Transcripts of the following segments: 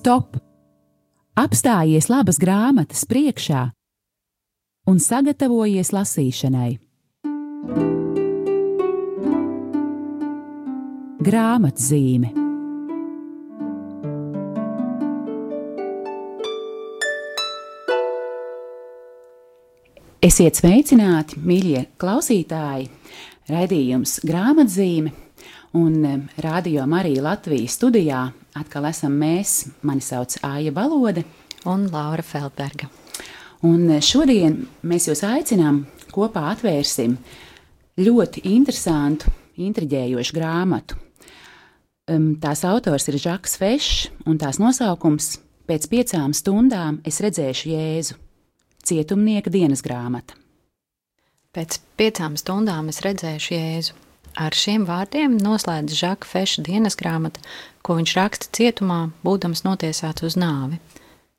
Stop! Apstājies labas grāmatas priekšā un sagatavojies lasīšanai. Grāmatzīme Esiet sveicināti, mīļie klausītāji! Raidījums grāmatzīme un Rādio Marija Latvijas studijā atkal esam mēs. Mani sauc Aija Balode un Laura Feldberga. Un eh, šodien mēs jūs aicinām kopā atvērsim ļoti interesantu, intriģējošu grāmatu. Tās autors ir Žaks Fešs, un tās nosaukums Pēc piecām stundām es redzēšu Jēzu. Cietumnieka dienas grāmata. Pēc piecām stundām es redzēšu Jēzu. Ar šiem vārdiem noslēdz Žaka Feša dienas grāmata, ko viņš raksta cietumā, būdams notiesāts uz nāvi.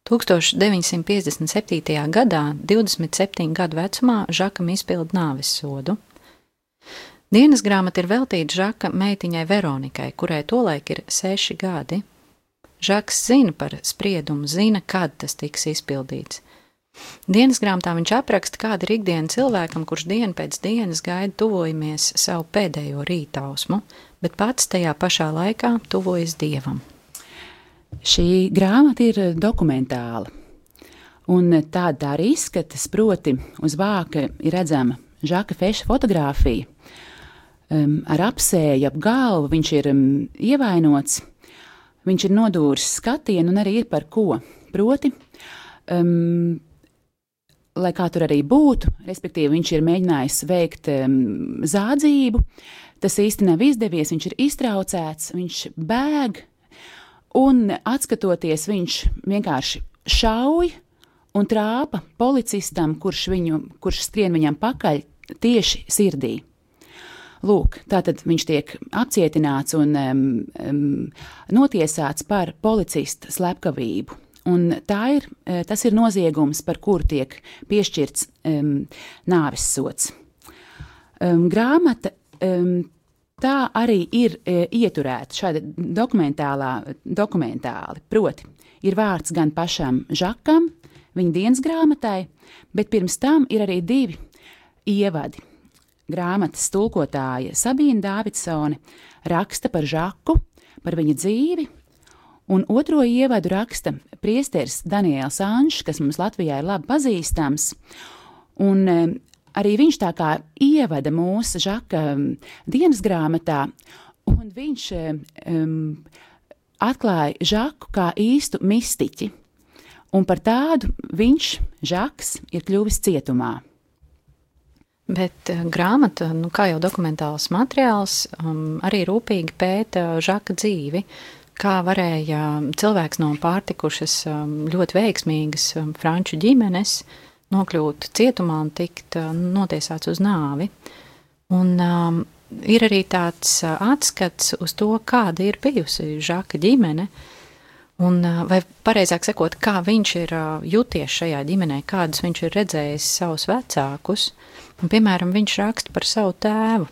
1957. gadā, 27 gadu vecumā, Žakam izpilda nāves sodu. Dienas grāmata ir veltīta Žaka meitiņai Veronikai, kurai tolaik ir seši gadi. Žaks zina par spriedumu, zina, kad tas tiks izpildīts. Dienas grāmatā viņš apraksta, kāda ir ikdiena cilvēkam, kurš dienu pēc dienas gaida tuvojamies savu pēdējo rītausmu, bet pats tajā pašā laikā tuvojas dievam. Šī grāmata ir dokumentāla, un tāda tā arī izskatās, proti, uz vāka ir redzama Žaka Feša fotografija. Um, ar apsēju ap galvu viņš ir um, ievainots, viņš ir nodūris skatienu un arī ir par ko. Proti, um, lai kā tur arī būtu, respektīvi viņš ir mēģinājis veikt um, zādzību, tas īsti nav izdevies, viņš ir iztraucēts, viņš bēg, un atskatoties, viņš vienkārši šauj un trāpa policistam, kurš, viņu, kurš skrien viņam pakaļ tieši sirdī. Lūk, tātad viņš tiek apcietināts un um, um, notiesāts par policista slepkavību. Un tā ir, e, tas ir noziegums, par kuru tiek piešķirts um, nāves sots. Um, grāmata um, tā arī ir uh, ieturēta šāda dokumentāli. Proti, ir vārds gan pašam Žakam, viņa dienas grāmatai, bet pirms tam ir arī divi ievadi. Grāmatas tulkotāja Sabīna Dāvidsone raksta par Žaku, par viņa dzīvi Un otro ievadu raksta priesteris Daniels Anšs, kas mums Latvijā ir labi pazīstams. Un, e, arī viņš tā kā ievada mūsu žaka dienas grāmatā, un viņš um, atklāja žaku kā īstu mistiķi. Un par tādu viņš, žaks, ir kļuvis cietumā. Bet uh, grāmata, nu, kā jau dokumentāls materiāls, um, arī rūpīgi pēta žaka dzīvi. Uh, kā varēja cilvēks no pārtikušas um, ļoti veiksmīgas um, franču ģimenes nokļūt cietumā un tikt uh, notiesāts uz nāvi. Un, um, ir arī tāds uh, atskats uz to, kāda ir bijusi Žaka ģimene, un, uh, vai pareizāk sakot, kā viņš ir juties šajā ģimenē, kādus viņš ir redzējis savus vecākus. Un, piemēram, viņš raksta par savu tēvu.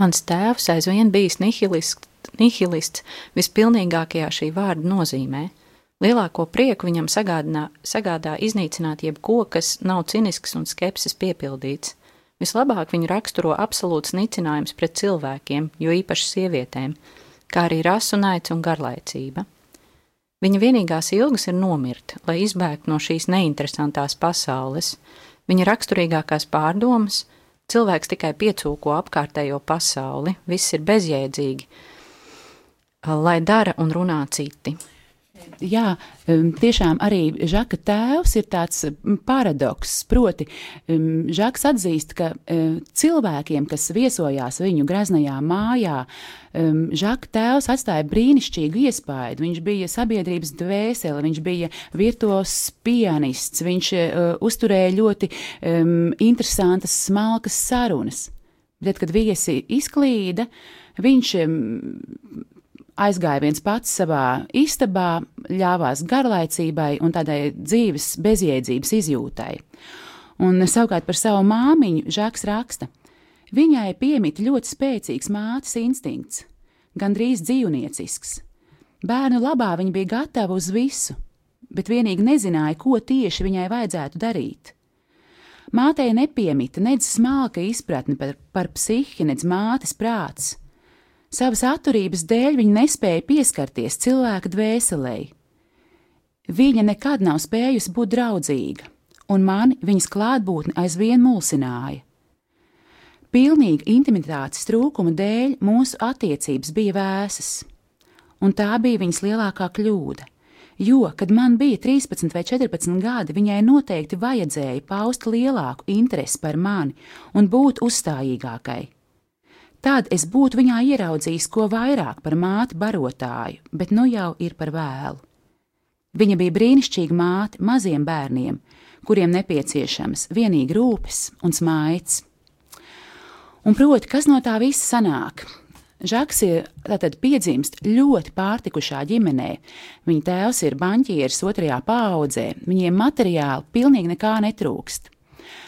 Mans tēvs aizvien bijis nihilists nihilists vispilnīgākajā šī vārda nozīmē. Lielāko prieku viņam sagādā, sagādā iznīcināt jebko, kas nav cinisks un skepsis piepildīts. Vislabāk viņu raksturo absolūts nicinājums pret cilvēkiem, jo īpaši sievietēm, kā arī rasu naids un garlaicība. Viņa vienīgās ilgas ir nomirt, lai izbēgtu no šīs neinteresantās pasaules. Viņa raksturīgākās pārdomas - cilvēks tikai piecūko apkārtējo pasauli, viss ir bezjēdzīgi, lai dara un runā citi. Jā, tiešām arī Žaka tēvs ir tāds paradoks. Proti, Žaks atzīst, ka um, cilvēkiem, kas viesojās viņu greznajā mājā, Žaka tēvs atstāja brīnišķīgu iespaidu. Viņš bija sabiedrības dvēsele, viņš bija virtuos pianists, viņš uh, uzturēja ļoti interesantas, smalkas sarunas. Bet, kad viesi izklīda, viņš aizgāja viens pats savā istabā, ļāvās garlaicībai un tādai dzīves bezjēdzības izjūtai. Un savukārt par savu māmiņu Žaks raksta: Viņai piemīt ļoti spēcīgs mātes instinkts, gandrīz dzīvniecisks. Bērnu labā viņa bija gatava uz visu, bet vienīgi nezināja, ko tieši viņai vajadzētu darīt. Mātei nepiemita nedz smalka izpratne par, par psihi, nedz mātes prāts. Savas atturības dēļ viņa nespēja pieskarties cilvēka dvēselēji. Viņa nekad nav spējusi būt draudzīga, un mani viņas klātbūtne aizvien mulsināja. Pilnīga intimitātes trūkuma dēļ mūsu attiecības bija vēsas, un tā bija viņas lielākā kļūda jo, kad man bija 13 vai 14 gadi, viņai noteikti vajadzēja paust lielāku interesi par mani un būt uzstājīgākai. Tad es būtu viņā ieraudzījis ko vairāk par māti barotāju, bet nu jau ir par vēlu. Viņa bija brīnišķīga māte maziem bērniem, kuriem nepieciešams vienīgi rūpes un smaids. Un proti, kas no tā visa sanāk? Žaks ir tātad piedzimst ļoti pārtikušā ģimenē. Viņa tēvs ir banķieris otrajā paudzē, viņiem materiāli pilnīgi nekā netrūkst.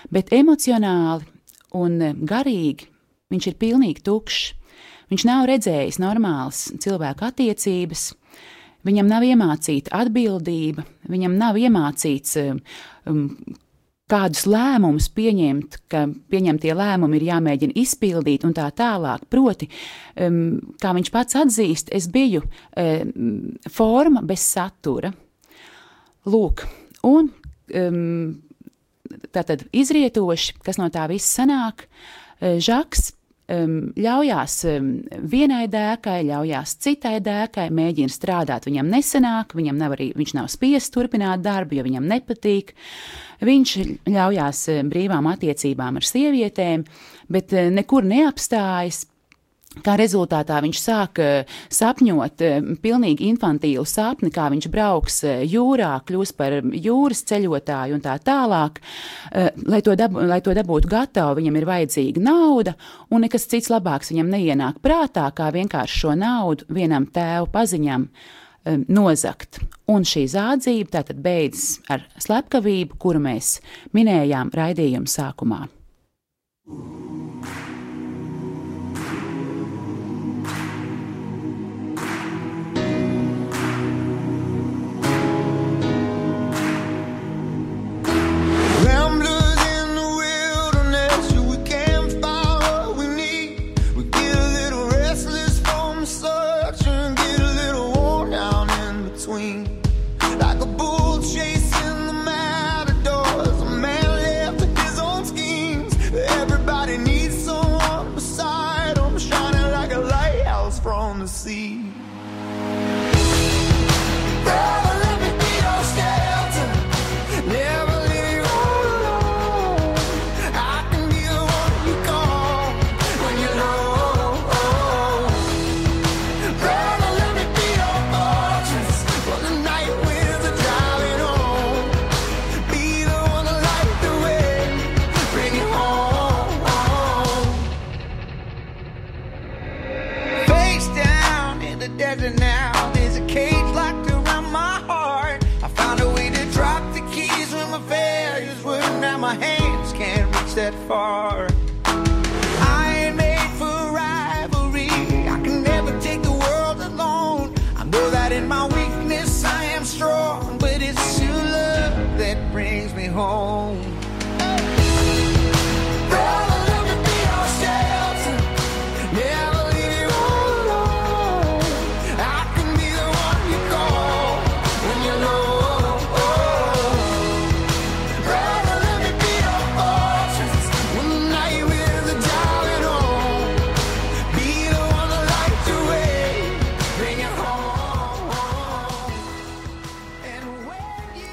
Bet emocionāli un garīgi viņš ir pilnīgi tukšs. Viņš nav redzējis normālas cilvēku attiecības, viņam nav iemācīta atbildība, viņam nav iemācīts um, kādus lēmumus pieņemt, ka pieņemtie lēmumi ir jāmēģina izpildīt un tā tālāk. Proti, um, kā viņš pats atzīst, es biju um, forma bez satura. Lūk, un um, tātad izrietoši, kas no tā viss sanāk, uh, Žaks um, ļaujās um, vienai dēkai, ļaujās citai dēkai, mēģina strādāt, viņam nesanāk, viņam nav arī, viņš nav spiests turpināt darbu, jo viņam nepatīk. Viņš ļaujās brīvām attiecībām ar sievietēm, bet nekur neapstājas. Kā rezultātā viņš sāk sapņot pilnīgi infantīlu sapni, kā viņš brauks jūrā, kļūs par jūras ceļotāju un tā tālāk. Lai to, dab, lai to dabūtu gatavu, viņam ir vajadzīga nauda, un nekas cits labāks viņam neienāk prātā, kā vienkārši šo naudu vienam tēvu paziņam nozagt. Un šī zādzība tātad beidzas ar slepkavību, kuru mēs minējām raidījuma sākumā.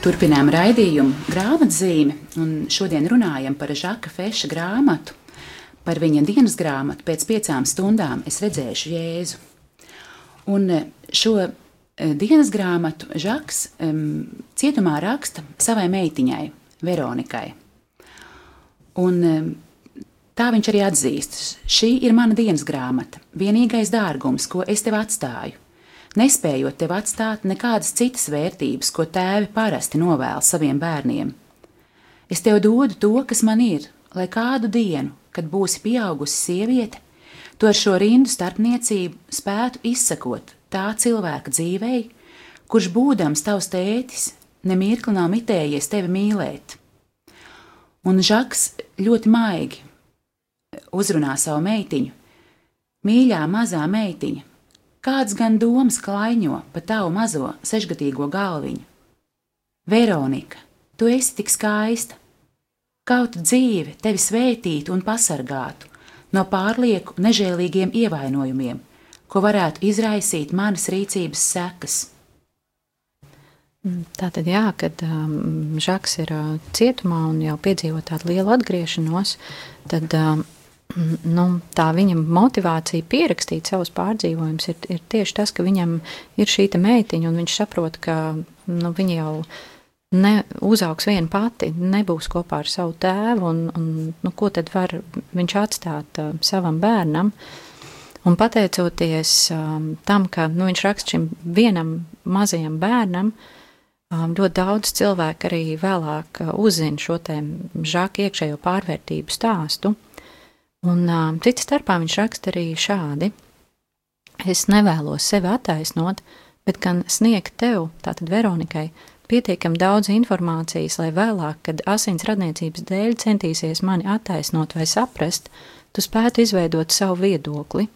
Turpinām raidījumu grāmatzīmi, un šodien runājam par Žaka Feša grāmatu. Par viņa dienas grāmatu pēc piecām stundām es redzēšu Jēzu. Un eh, šo eh, dienas grāmatu Žaks um, cietumā raksta savai meitiņai, Veronikai. Un, um, tā viņš arī atzīst, šī ir mana dienas grāmata, vienīgais dārgums, ko es tev atstāju nespējot tev atstāt nekādas citas vērtības, ko tēvi parasti novēl saviem bērniem. Es tev dodu to, kas man ir, lai kādu dienu, kad būsi pieaugusi sieviete, tu ar šo rindu starpniecību spētu izsakot tā cilvēka dzīvei, kurš būdams tavs tētis, nemirkli nav mitējies tevi mīlēt. Un Žaks ļoti maigi uzrunā savu meitiņu. Mīļā, mazā meitiņa, kāds gan domas klaiņo pa tavu mazo sešgadīgo galviņu? Veronika, tu esi tik skaista, kaut dzīve tevi svētītu un pasargātu no pārlieku nežēlīgiem ievainojumiem, ko varētu izraisīt manas rīcības sekas. Tā tad, jā, kad um, Žaks ir uh, cietumā un jau piedzīvo tādu lielu atgriešanos, tad um, nu, tā viņa motivācija pierakstīt savus pārdzīvojumus ir, ir tieši tas, ka viņam ir šī meitiņa, un viņš saprot, ka nu, viņa jau ne, uzaugs viena pati, nebūs kopā ar savu tēvu, un, un nu, ko tad var viņš atstāt uh, savam bērnam. Un pateicoties um, tam, ka nu, viņš raksta šim vienam mazajam bērnam, um, ļoti daudz cilvēku arī vēlāk uh, uzzina šo te žāku iekšējo pārvērtību stāstu. Un cits starpā viņš raksta arī šādi: Es nevēlos sevi attaisnot, bet gan sniegt tev, tātad Veronikai, pietiekami daudz informācijas, lai vēlāk, kad asins radniecības dēļ centīsies mani attaisnot vai saprast, tu spētu izveidot savu viedokli.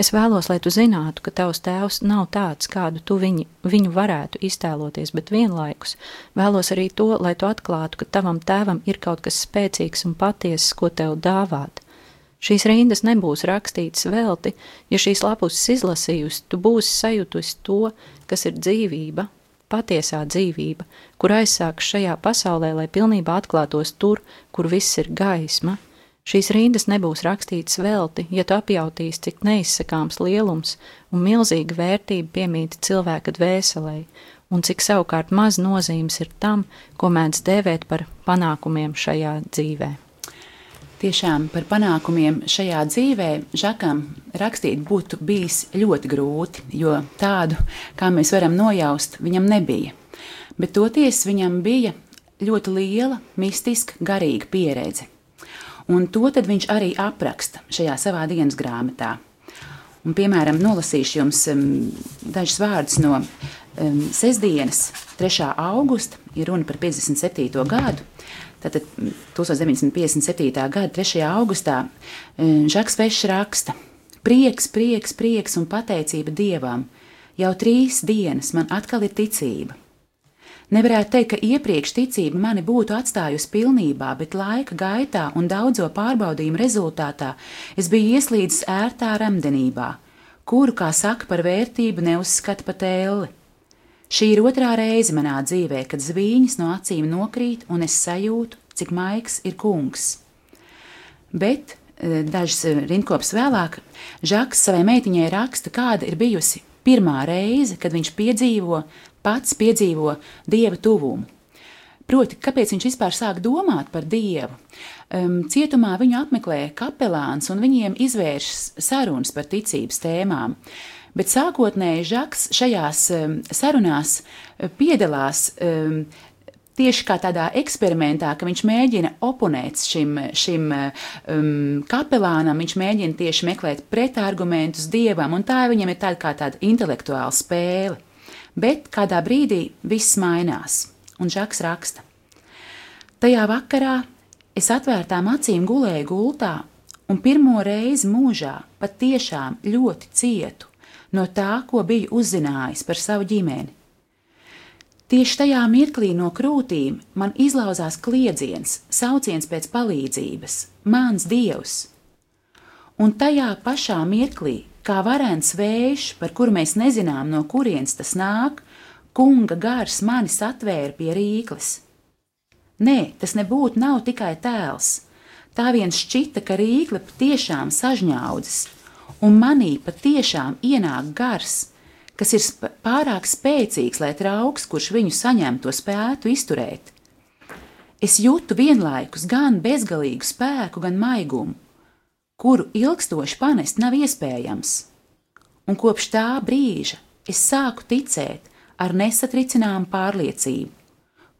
Es vēlos, lai tu zinātu, ka tavs tēvs nav tāds, kādu tu viņu, viņu varētu iztēloties, bet vienlaikus vēlos arī to, lai tu atklātu, ka tavam tēvam ir kaut kas spēcīgs un patiesas, ko tev dāvāt. Šīs rindas nebūs rakstītas velti, ja šīs lapuses izlasījusi, tu būsi sajutusi to, kas ir dzīvība, patiesā dzīvība, kur aizsāks šajā pasaulē, lai pilnībā atklātos tur, kur viss ir gaisma. Šīs rindas nebūs rakstītas velti, ja tu apjautīsi, cik neizsakāms lielums un milzīga vērtība piemīta cilvēka dvēselē, un cik savukārt maz nozīmes ir tam, ko mēdz dēvēt par panākumiem šajā dzīvēm. Tiešām par panākumiem šajā dzīvē Žakam rakstīt būtu bijis ļoti grūti, jo tādu, kā mēs varam nojaust, viņam nebija. Bet toties viņam bija ļoti liela, mistiska, garīga pieredze. Un to viņš arī apraksta šajā savā dienas grāmatā. Un, piemēram, nolasīšu jums um, dažus vārdus no um, sestdienas, 3. augusta, ir runa par 57. gadu. Tātad 1957. gada 3. augustā e, Žaks Vešs raksta: Prieks, prieks, prieks un pateicība Dievam! Jau trīs dienas man atkal ir ticība. Nevarētu teikt, ka iepriekš ticība mani būtu atstājusi pilnībā, bet laika gaitā un daudzo pārbaudījumu rezultātā es biju ieslīdis ērtā remdenībā, kuru, kā saka, par vērtību neuzskata pat ēli. Šī ir otrā reize manā dzīvē, kad zvīņas no acīm nokrīt, un es sajūtu, cik maigs ir kungs. Bet eh, dažas eh, rindkopas vēlāk Žaks savai meitiņai raksta, kāda ir bijusi pirmā reize, kad viņš piedzīvo, pats piedzīvo dieva tuvumu. Proti, kāpēc viņš vispār sāk domāt par dievu? Um, cietumā viņu apmeklē kapelāns un viņiem izvēršas sarunas par ticības tēmām. Uh, bet sākotnēji Žaks šajās sarunās uh, piedalās tieši kā tādā eksperimentā, ka viņš mēģina oponēt šim, šim um, kapelānam, viņš mēģina tieši meklēt pretargumentus dievam, un tā viņam ir tāda kā tāda intelektuāla spēle. Bet kādā brīdī viss mainās, un Žaks raksta. Tajā vakarā es atvērtām acīm gulēju gultā, un pirmo reizi mūžā patiešām ļoti cietu no tā, ko biju uzzinājis par savu ģimeni. Tieši tajā mirklī no krūtīm man izlauzās kliedziens, sauciens pēc palīdzības, mans dievs. Un tajā pašā mirklī, kā varens vējš, par kuru mēs nezinām, no kurienes tas nāk, kunga gars mani atvēra pie rīkles. Nē, tas nebūtu tikai tēls. Tā viens šķita, ka rīkle patiešām sažņaudzis, un manī patiešām ienāk gars, kas ir pārāk spēcīgs, lai trauks, kurš viņu saņem, to spētu izturēt. Es jūtu vienlaikus gan bezgalīgu spēku, gan maigumu, kuru ilgstoši panest nav iespējams. Un kopš tā brīža es sāku ticēt ar nesatricināmu pārliecību,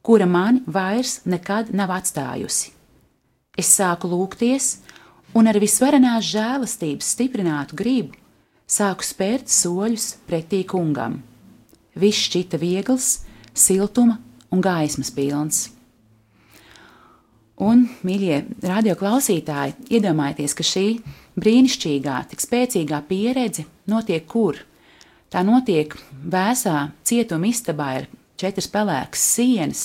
kura mani vairs nekad nav atstājusi. Es sāku lūgties, un ar visvarenās žēlastības stiprinātu gribu sāku spērt soļus pretī kungam. Viss šķita viegls, siltuma un gaismas pilns. Un, mīļie radioklausītāji, iedomājieties, ka šī brīnišķīgā, tik spēcīgā pieredze notiek kur? Tā notiek vēsā cietuma istabā ar četras pelēkas sienas,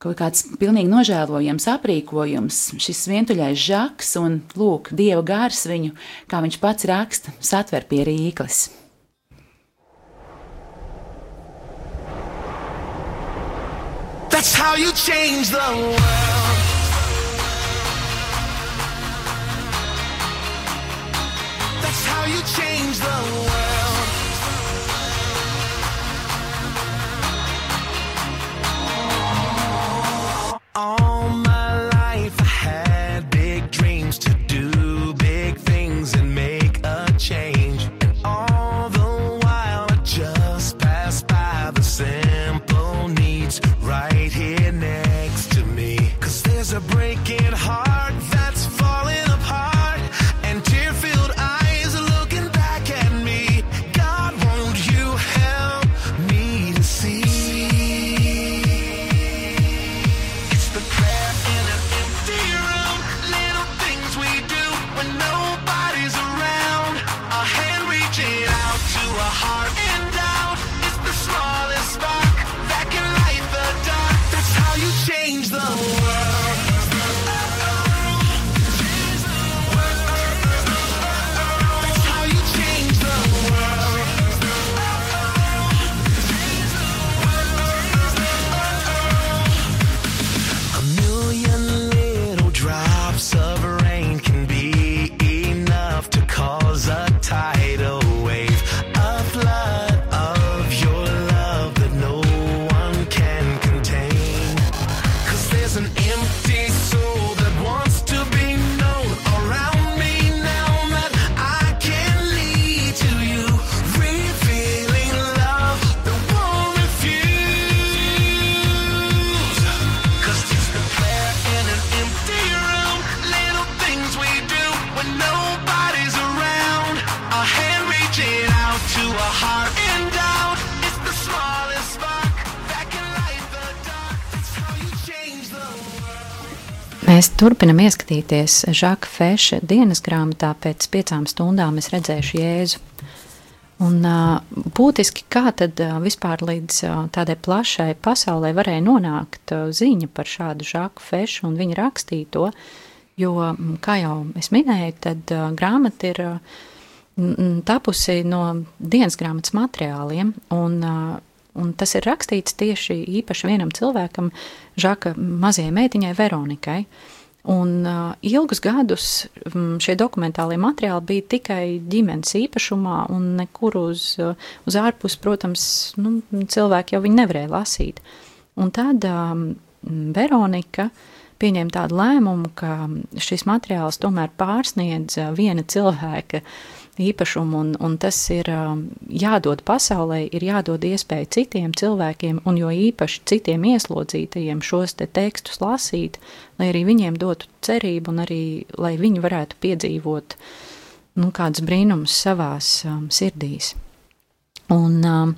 kaut kāds pilnīgi nožēlojams aprīkojums, šis vientuļais žaks un, lūk, dieva gars viņu, kā viņš pats raksta, satver pie rīkles. That's how you change the world. That's how you change the Mēs turpinam ieskatīties Žaka Feša dienas grāmatā. Pēc piecām stundām es redzēšu Jēzu. Un, būtiski, kā tad vispār līdz tādai plašai pasaulē varēja nonākt ziņa par šādu Žaku Fešu un viņa rakstīto, jo, kā jau es minēju, tad grāmata ir tapusi no dienas grāmatas materiāliem, un, un tas ir rakstīts tieši īpaši vienam cilvēkam, Žaka mazajai meitiņai Veronikai. Un uh, ilgus gadus šie dokumentālie materiāli bija tikai ģimenes īpašumā, un nekur uz, uh, uz ārpus, protams, nu, cilvēki jau nevarēja lasīt. Un tad um, Veronika pieņēma tādu lēmumu, ka šis materiāls tomēr pārsniedz uh, viena cilvēka īpašumu, un, un tas ir um, jādod pasaulē, ir jādod iespēja citiem cilvēkiem, un jo īpaši citiem ieslodzītajiem šos te tekstus lasīt, lai arī viņiem dotu cerību, un arī, lai viņi varētu piedzīvot nu, kādus brīnumus savās um, sirdīs. Un um,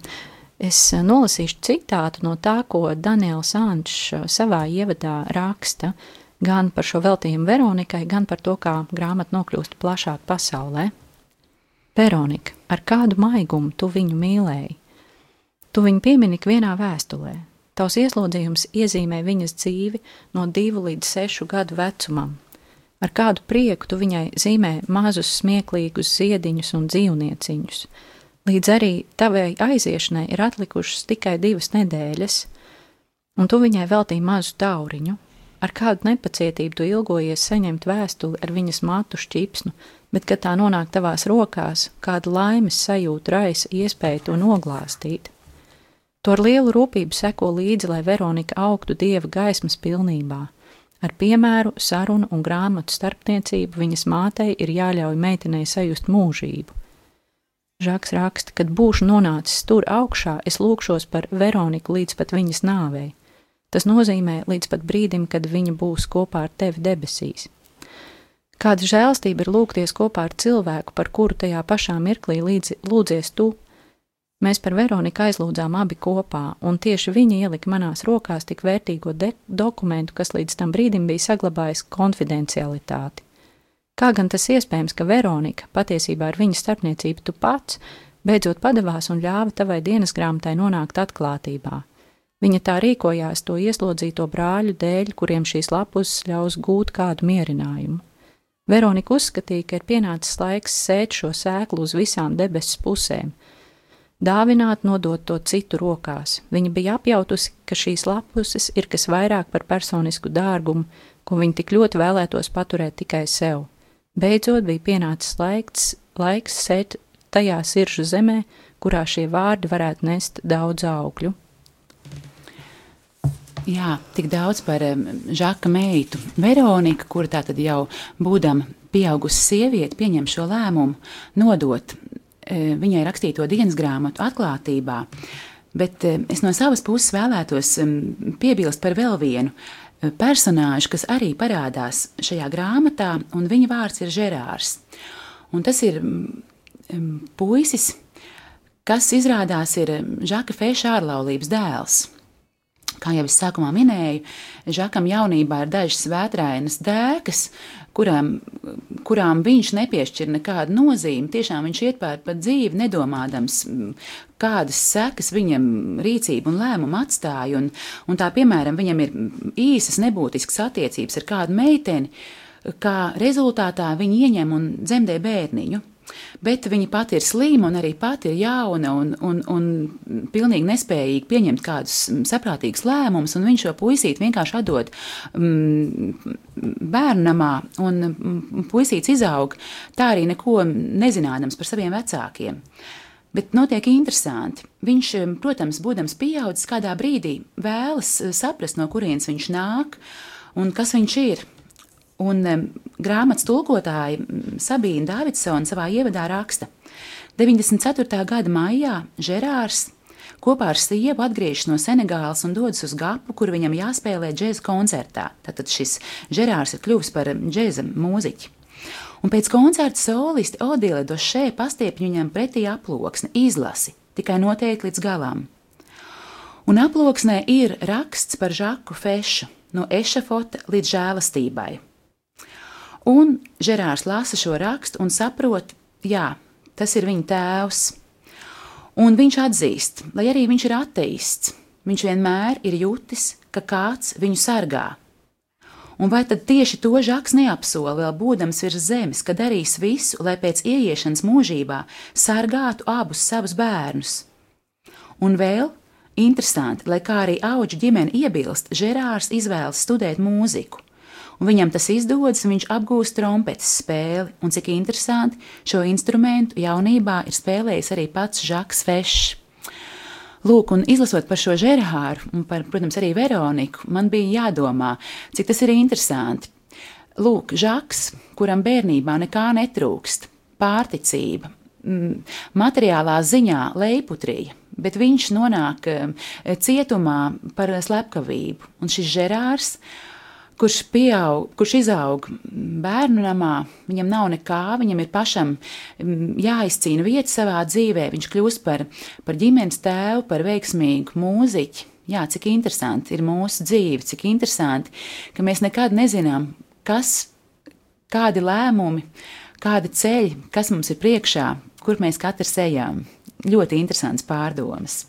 es nolasīšu citātu no tā, ko Daniels Ančs savā ievadā raksta, gan par šo veltījumu Veronikai, gan par to, kā grāmata nokļūst plašāk pasaulē. Veronika, ar kādu maigumu tu viņu mīlēji? Tu viņu piemini vienā vēstulē. Tavs ieslodzījums iezīmē viņas dzīvi no divu līdz sešu gadu vecumam. Ar kādu prieku tu viņai zīmē mazus smieklīgus ziediņus un dzīvnieciņus. Līdz arī tavai aiziešanai ir atlikušas tikai divas nedēļas, un tu viņai veltīji mazu tauriņu. Ar kādu nepacietību tu ilgojies saņemt vēstuli ar viņas matu šķipsnu, bet, kad tā nonāk tavās rokās, kāda laimes sajūta raisa iespēju to noglāstīt. To ar lielu rūpību seko līdzi, lai Veronika augtu dieva gaismas pilnībā. Ar piemēru, sarunu un grāmatu starpniecību viņas mātei ir jāļauj meitenei sajust mūžību. Žaks raksta, kad būšu nonācis tur augšā, es lūkšos par Veroniku līdz pat viņas nāvei. Tas nozīmē līdz pat brīdim, kad viņa būs kopā ar tevi debesīs. Kāda žēlstība ir lūgties kopā ar cilvēku, par kuru tajā pašā mirklī līdzi, lūdzies tu. Mēs par Veroniku aizlūdzām abi kopā, un tieši viņa ielika manās rokās tik vērtīgo dokumentu, kas līdz tam brīdim bija saglabājis konfidencialitāti. Kā gan tas iespējams, ka Veronika, patiesībā ar viņas starpniecību tu pats, beidzot padavās un ļāva tavai dienas grāmatai nonākt atklātībā? Viņa tā rīkojās to ieslodzīto brāļu dēļ, kuriem šīs lapus ļaus gūt kādu mierinājumu. Veronika uzskatīja, ka ir pienācis laiks sēt šo sēklu uz visām debesu pusēm, dāvināt, nodot to citu rokās. Viņa bija apjautusi, ka šīs lapuses ir kas vairāk par personisku dārgumu, ko viņa tik ļoti vēlētos paturēt tikai sev. Beidzot bija pienācis laiks, laiks sēt tajā siržu zemē, kurā šie vārdi varētu nest daudz augļu. Jā, tik daudz par um, Žaka meitu. Veronika, kura tā tad jau būdama pieaugusi sieviete, pieņem šo lēmumu nodot e, viņai rakstīto dienas grāmatu atklātībā. Bet e, es no savas puses vēlētos um, piebilst par vēl vienu e, personāžu, kas arī parādās šajā grāmatā, un viņa vārds ir Žerārs. Un tas ir um, puisis, kas izrādās ir Žaka Feša ārlaulības dēls. Kā jau es sākumā minēju, Žakam jaunībā ir dažas vētrainas dēkas, kurām, kurām viņš nepiešķir nekādu nozīmi. Tiešām viņš iet pār pa dzīvi, nedomādams, kādas sekas viņam rīcība un lēmuma atstāja. Un, un tā, piemēram, viņam ir īsas, nebūtiskas attiecības ar kādu meiteni, kā rezultātā viņi ieņem un dzemdē bērniņu. Bet viņa pati ir slima un arī pati ir jauna un, un, un pilnīgi nespējīga pieņemt kādus saprātīgus lēmumus. Viņš šo puisīti vienkārši atdod mm, bērnamā, un mm, puisīts izaug tā arī neko nezinādams par saviem vecākiem. Bet notiek interesanti. Viņš, protams, būdams pieaudzis, kādā brīdī vēlas saprast, no kurienes viņš nāk un kas viņš ir. Un grāmatas tulkotāja Sabīna Davidsona savā ievadā raksta, 94. gada maijā Žerārs kopā ar sievu atgriežas no Senegālas un dodas uz Gapu, kur viņam jāspēlē džēza koncertā. Tātad šis Žerārs ir kļuvis par džēza mūziķi. Un pēc koncerta solisti Odile Došē pastiepņu viņam pretī aploksni, izlasi, tikai noteikti līdz galam. Un aploksnē ir raksts par Žaku Fešu, no ešafota līdz žēlastībai. Un Žerārs lasa šo rakstu un saprot, jā, tas ir viņa tēvs. Un viņš atzīst, lai arī viņš ir ateists, viņš vienmēr ir jutis, ka kāds viņu sargā. Un vai tad tieši to žaks neapsola vēl būdams virs zemes, ka darīs visu, lai pēc ieiešanas mūžībā sargātu abus savus bērnus? Un vēl interesanti, lai kā arī auģu ģimene iebilst, Žerārs izvēlas studēt mūziku un viņam tas izdodas, un viņš apgūst trompetes spēli. Un cik interesanti, šo instrumentu jaunībā ir spēlējis arī pats Žaks Fešs. Lūk, un izlasot par šo Žerāru, un par, protams, arī Veroniku, man bija jādomā, cik tas ir interesanti. Lūk, Žaks, kuram bērnībā nekā netrūkst, pārticība, materiālā ziņā leiputrija, bet viņš nonāk cietumā par slepkavību. Un šis Žerārs kurš pieaug, kurš izaug bērnu namā, viņam nav nekā, viņam ir pašam mm, jāizcīna vieta savā dzīvē, viņš kļūst par, par ģimenes tēvu, par veiksmīgu mūziķi. Jā, cik interesanti ir mūsu dzīve, cik interesanti, ka mēs nekad nezinām, kas, kādi lēmumi, kādi ceļi, kas mums ir priekšā, kur mēs katrs ejam. Ļoti interesants pārdomas.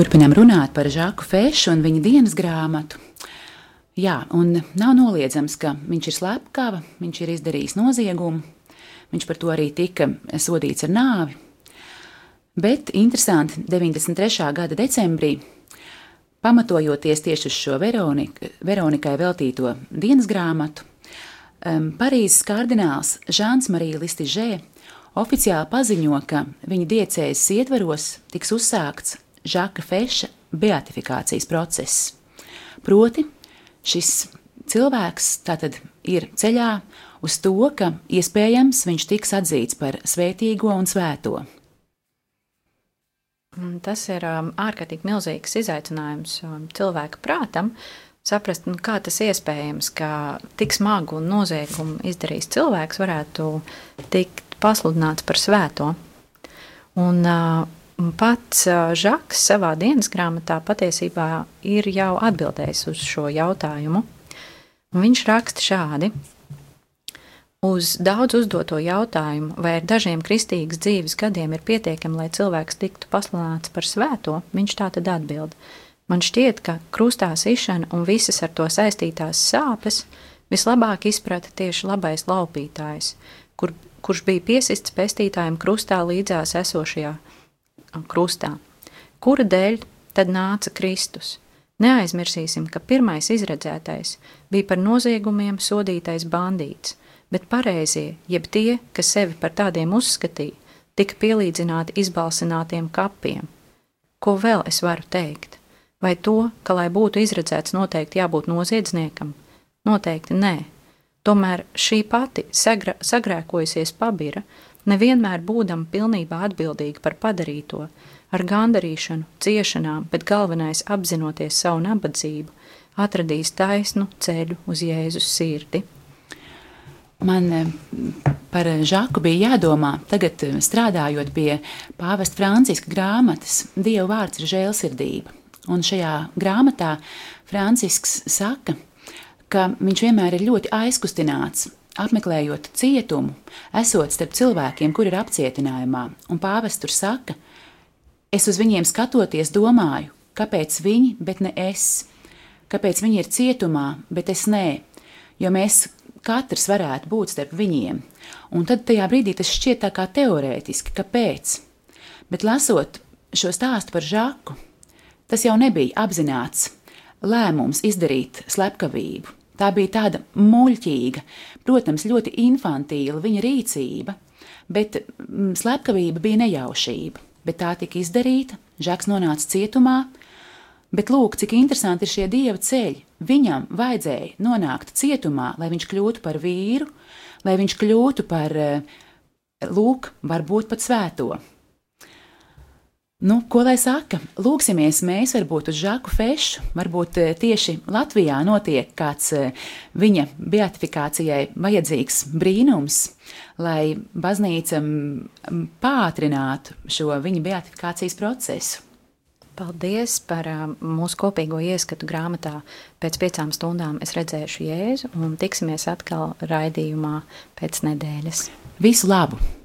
Turpinām runāt par Žaku Fešu un viņa dienas grāmatu. Jā, un nav noliedzams, ka viņš ir slepkava, viņš ir izdarījis noziegumu, viņš par to arī tika sodīts ar nāvi. Bet interesanti, 93. gada decembrī, pamatojoties tieši uz šo Veronika, Veronikai veltīto dienas grāmatu, Parīzes kardināls Žāns Marija Listižē oficiāli paziņo, ka viņa diecējas ietveros tiks uzsākts Žaka Feša beatifikācijas process. Proti, šis cilvēks tātad ir ceļā uz to, ka iespējams viņš tiks atzīts par svētīgo un svēto. Tas ir um, ārkārtīgi milzīgs izaicinājums um, cilvēka prātam. Saprast, nu, kā tas iespējams, ka tik smagu noziegumu izdarījis cilvēks varētu tikt pasludināts par svēto. Un, uh, Pats Žaks savā dienas grāmatā patiesībā ir jau atbildējis uz šo jautājumu. Un viņš raksta šādi: Uz daudz uzdoto jautājumu, vai ar dažiem kristīgas dzīves gadiem ir pietiekami, lai cilvēks tiktu pasludināts par svēto, viņš tā tad atbild: Man šķiet, ka krustā sišana un visas ar to saistītās sāpes vislabāk izprata tieši labais laupītājs, kur, kurš bija piesists pestītājiem krustā līdzās esošajā krustā. Kura dēļ tad nāca Kristus? Neaizmirsīsim, ka pirmais izredzētais bija par noziegumiem sodītais bandīts, bet pareizie, jeb tie, kas sevi par tādiem uzskatīja, tika pielīdzināti izbalsinātiem kapiem. Ko vēl es varu teikt? Vai to, ka, lai būtu izredzēts, noteikti jābūt noziedzniekam? Noteikti nē. Tomēr šī pati sagra, sagrēkojusies pabira nevienmēr būdam pilnībā atbildīgi par padarīto, ar gandarīšanu, ciešanām, bet galvenais apzinoties savu nabadzību, atradīs taisnu ceļu uz Jēzus sirdi. Man eh, par Žaku bija jādomā, tagad eh, strādājot pie pāvesta Franciska grāmatas, Dieva vārds ir žēlsirdība. Un šajā grāmatā Francisks saka, ka viņš vienmēr ir ļoti aizkustināts apmeklējot cietumu, esot starp cilvēkiem, kur ir apcietinājumā, un pāvests tur saka, es uz viņiem skatoties, domāju, kāpēc viņi, bet ne es, kāpēc viņi ir cietumā, bet es nē, jo mēs katrs varētu būt starp viņiem. Un tad tajā brīdī tas šķiet tā kā teorētiski, kāpēc. Bet lasot šo stāstu par žaku, tas jau nebija apzināts lēmums izdarīt slepkavību. Tā bija tāda muļķīga, protams, ļoti infantīla viņa rīcība, bet mm, slepkavība bija nejaušība. Bet tā tika izdarīta, Žaks nonāca cietumā, bet lūk, cik interesanti ir šie dieva ceļi. Viņam vajadzēja nonākt cietumā, lai viņš kļūtu par vīru, lai viņš kļūtu par, eh, lūk, varbūt pat svēto. Nu, ko lai saka? Lūksimies mēs varbūt uz Žaku Fešu. Varbūt eh, tieši Latvijā notiek kāds eh, viņa beatifikācijai vajadzīgs brīnums, lai baznīca pātrinātu šo viņa beatifikācijas procesu. Paldies par uh, mūsu kopīgo ieskatu grāmatā. Pēc piecām stundām es redzēšu Jēzu un tiksimies atkal raidījumā pēc nedēļas. Visu labu!